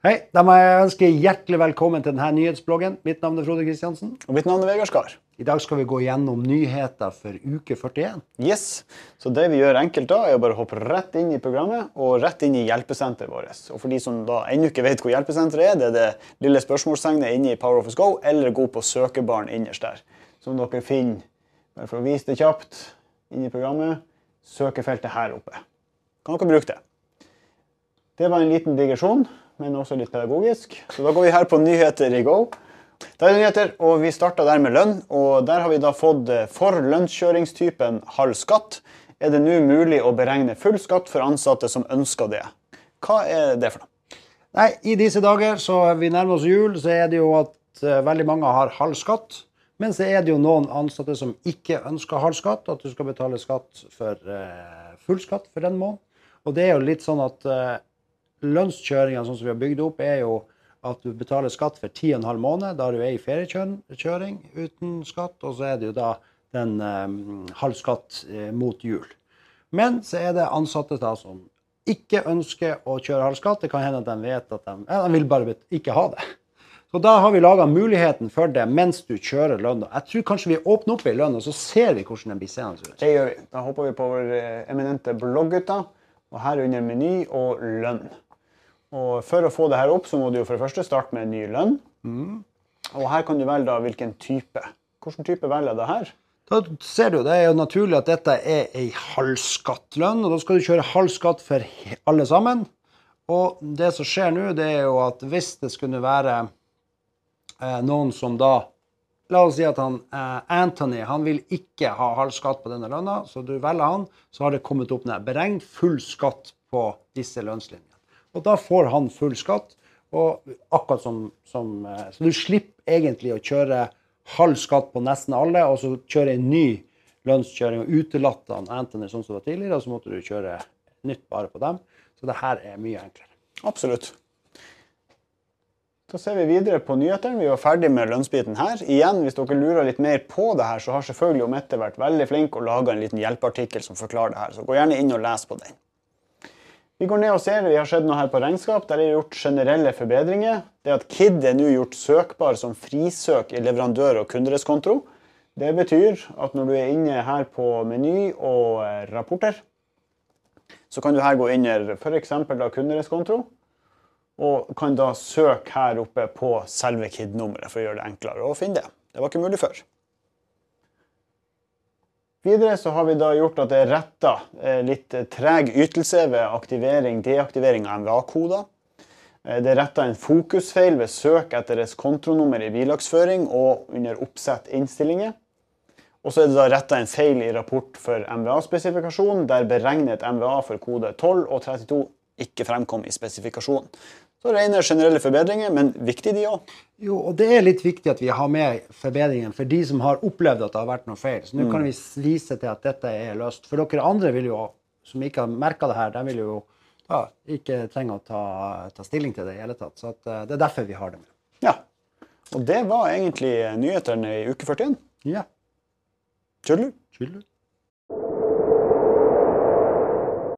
Hei, da må jeg ønske hjertelig velkommen til denne nyhetsbloggen. Mitt navn er Frode Kristiansen. Og mitt navn er Vegard Skar. I dag skal vi gå gjennom nyheter for uke 41. Yes, så det vi gjør enkelt da, er å bare hoppe rett inn i programmet og rett inn i hjelpesenteret vårt. Og for de som da ennå ikke vet hvor hjelpesenteret er, det er det lille spørsmålstegnet inne i Power Office Go, eller gå på søkebaren innerst der. Som dere finner, bare for å vise det kjapt, inn i programmet, søkefeltet her oppe. Kan dere bruke det? Det var en liten digresjon, men også litt pedagogisk. Så da går vi her på nyheter i Go. Der er nyheter, og Vi starta der med lønn. og Der har vi da fått eh, for lønnskjøringstypen halv skatt er det nå mulig å beregne full skatt for ansatte som ønsker det. Hva er det for noe? Nei, I disse dager, så vi nærmer oss jul, så er det jo at uh, veldig mange har halv skatt. Men så er det jo noen ansatte som ikke ønsker halv skatt, at du skal betale skatt for uh, full skatt for den måneden. Og det er jo litt sånn at lønnskjøringa sånn som vi har bygd opp, er jo at du betaler skatt for 10,5 måned. Da er du i feriekjøring uten skatt, og så er det jo da den um, halv skatt eh, mot jul. Men så er det ansatte da som ikke ønsker å kjøre halv skatt. Det kan hende at de vet at de, ja, de vil bare ikke ha det. Så Da har vi laga muligheten for det mens du kjører lønna. Jeg tror kanskje vi åpner opp i lønn, og så ser vi hvordan den blir seende ut. Det gjør vi. Da hopper vi på vår eminente blogggutter, og her under meny og lønn. Og For å få det her opp, så må du jo for det første starte med en ny lønn. Mm. Og her kan du velge da hvilken type. Hvilken type velger du her? Da ser du, Det er jo naturlig at dette er ei halvskattlønn, og da skal du kjøre halv skatt for alle sammen. Og det som skjer nå, det er jo at hvis det skulle være eh, noen som da La oss si at han, eh, Anthony han vil ikke ha halv skatt på denne lønna, så du velger han, så har det kommet opp ned. Beregn full skatt på disse lønnslinjene. Og da får han full skatt. Og akkurat som, som, eh, Så du slipper egentlig å kjøre halv skatt på nesten alle, og så kjøre en ny lønnskjøring og utelatt han Anthony sånn som det var tidligere, og så måtte du kjøre nytt bare på dem. Så det her er mye enklere. Absolutt. Da ser vi videre på nyhetene. Vi var ferdig med lønnsbiten her. Igjen, Hvis dere lurer litt mer på det her, så har selvfølgelig Mette vært veldig flink og laga en liten hjelpeartikkel som forklarer det her. Så gå gjerne inn og les på den. Vi går ned og ser, vi har sett noe her på regnskap. Der er gjort generelle forbedringer. Det at KID er nå gjort søkbar som frisøk i leverandør- og kundereskonto. Det betyr at når du er inne her på meny og eh, rapporter, så kan du her gå i f.eks. kundereskonto, og kan da søke her oppe på selve KID-nummeret for å gjøre det enklere å finne det. Det var ikke mulig før. Videre så har vi da gjort at det er retta eh, litt treg ytelse ved aktivering, deaktivering av MVA-koder. Eh, det er retta en fokusfeil ved søk etter et kontronummer i bilagsføring og under oppsett innstillinger. Og så er det da retta en feil i rapport for MVA-spesifikasjon, der beregnet MVA for kode 12 og 32 ikke fremkom i spesifikasjonen. Så rene generelle forbedringer, men viktig de òg. Jo, og det er litt viktig at vi har med forbedringen for de som har opplevd at det har vært noe feil. Så nå mm. kan vi vise til at dette er løst. For dere andre vil jo, som ikke har merka det her, de vil jo ja, ikke trenge å ta, ta, stilling til det i hele tatt. Så at, uh, det er derfor vi har det med. Ja. Og det var egentlig nyhetene i uke 41. Ja. Tjudelu. Tjudelu.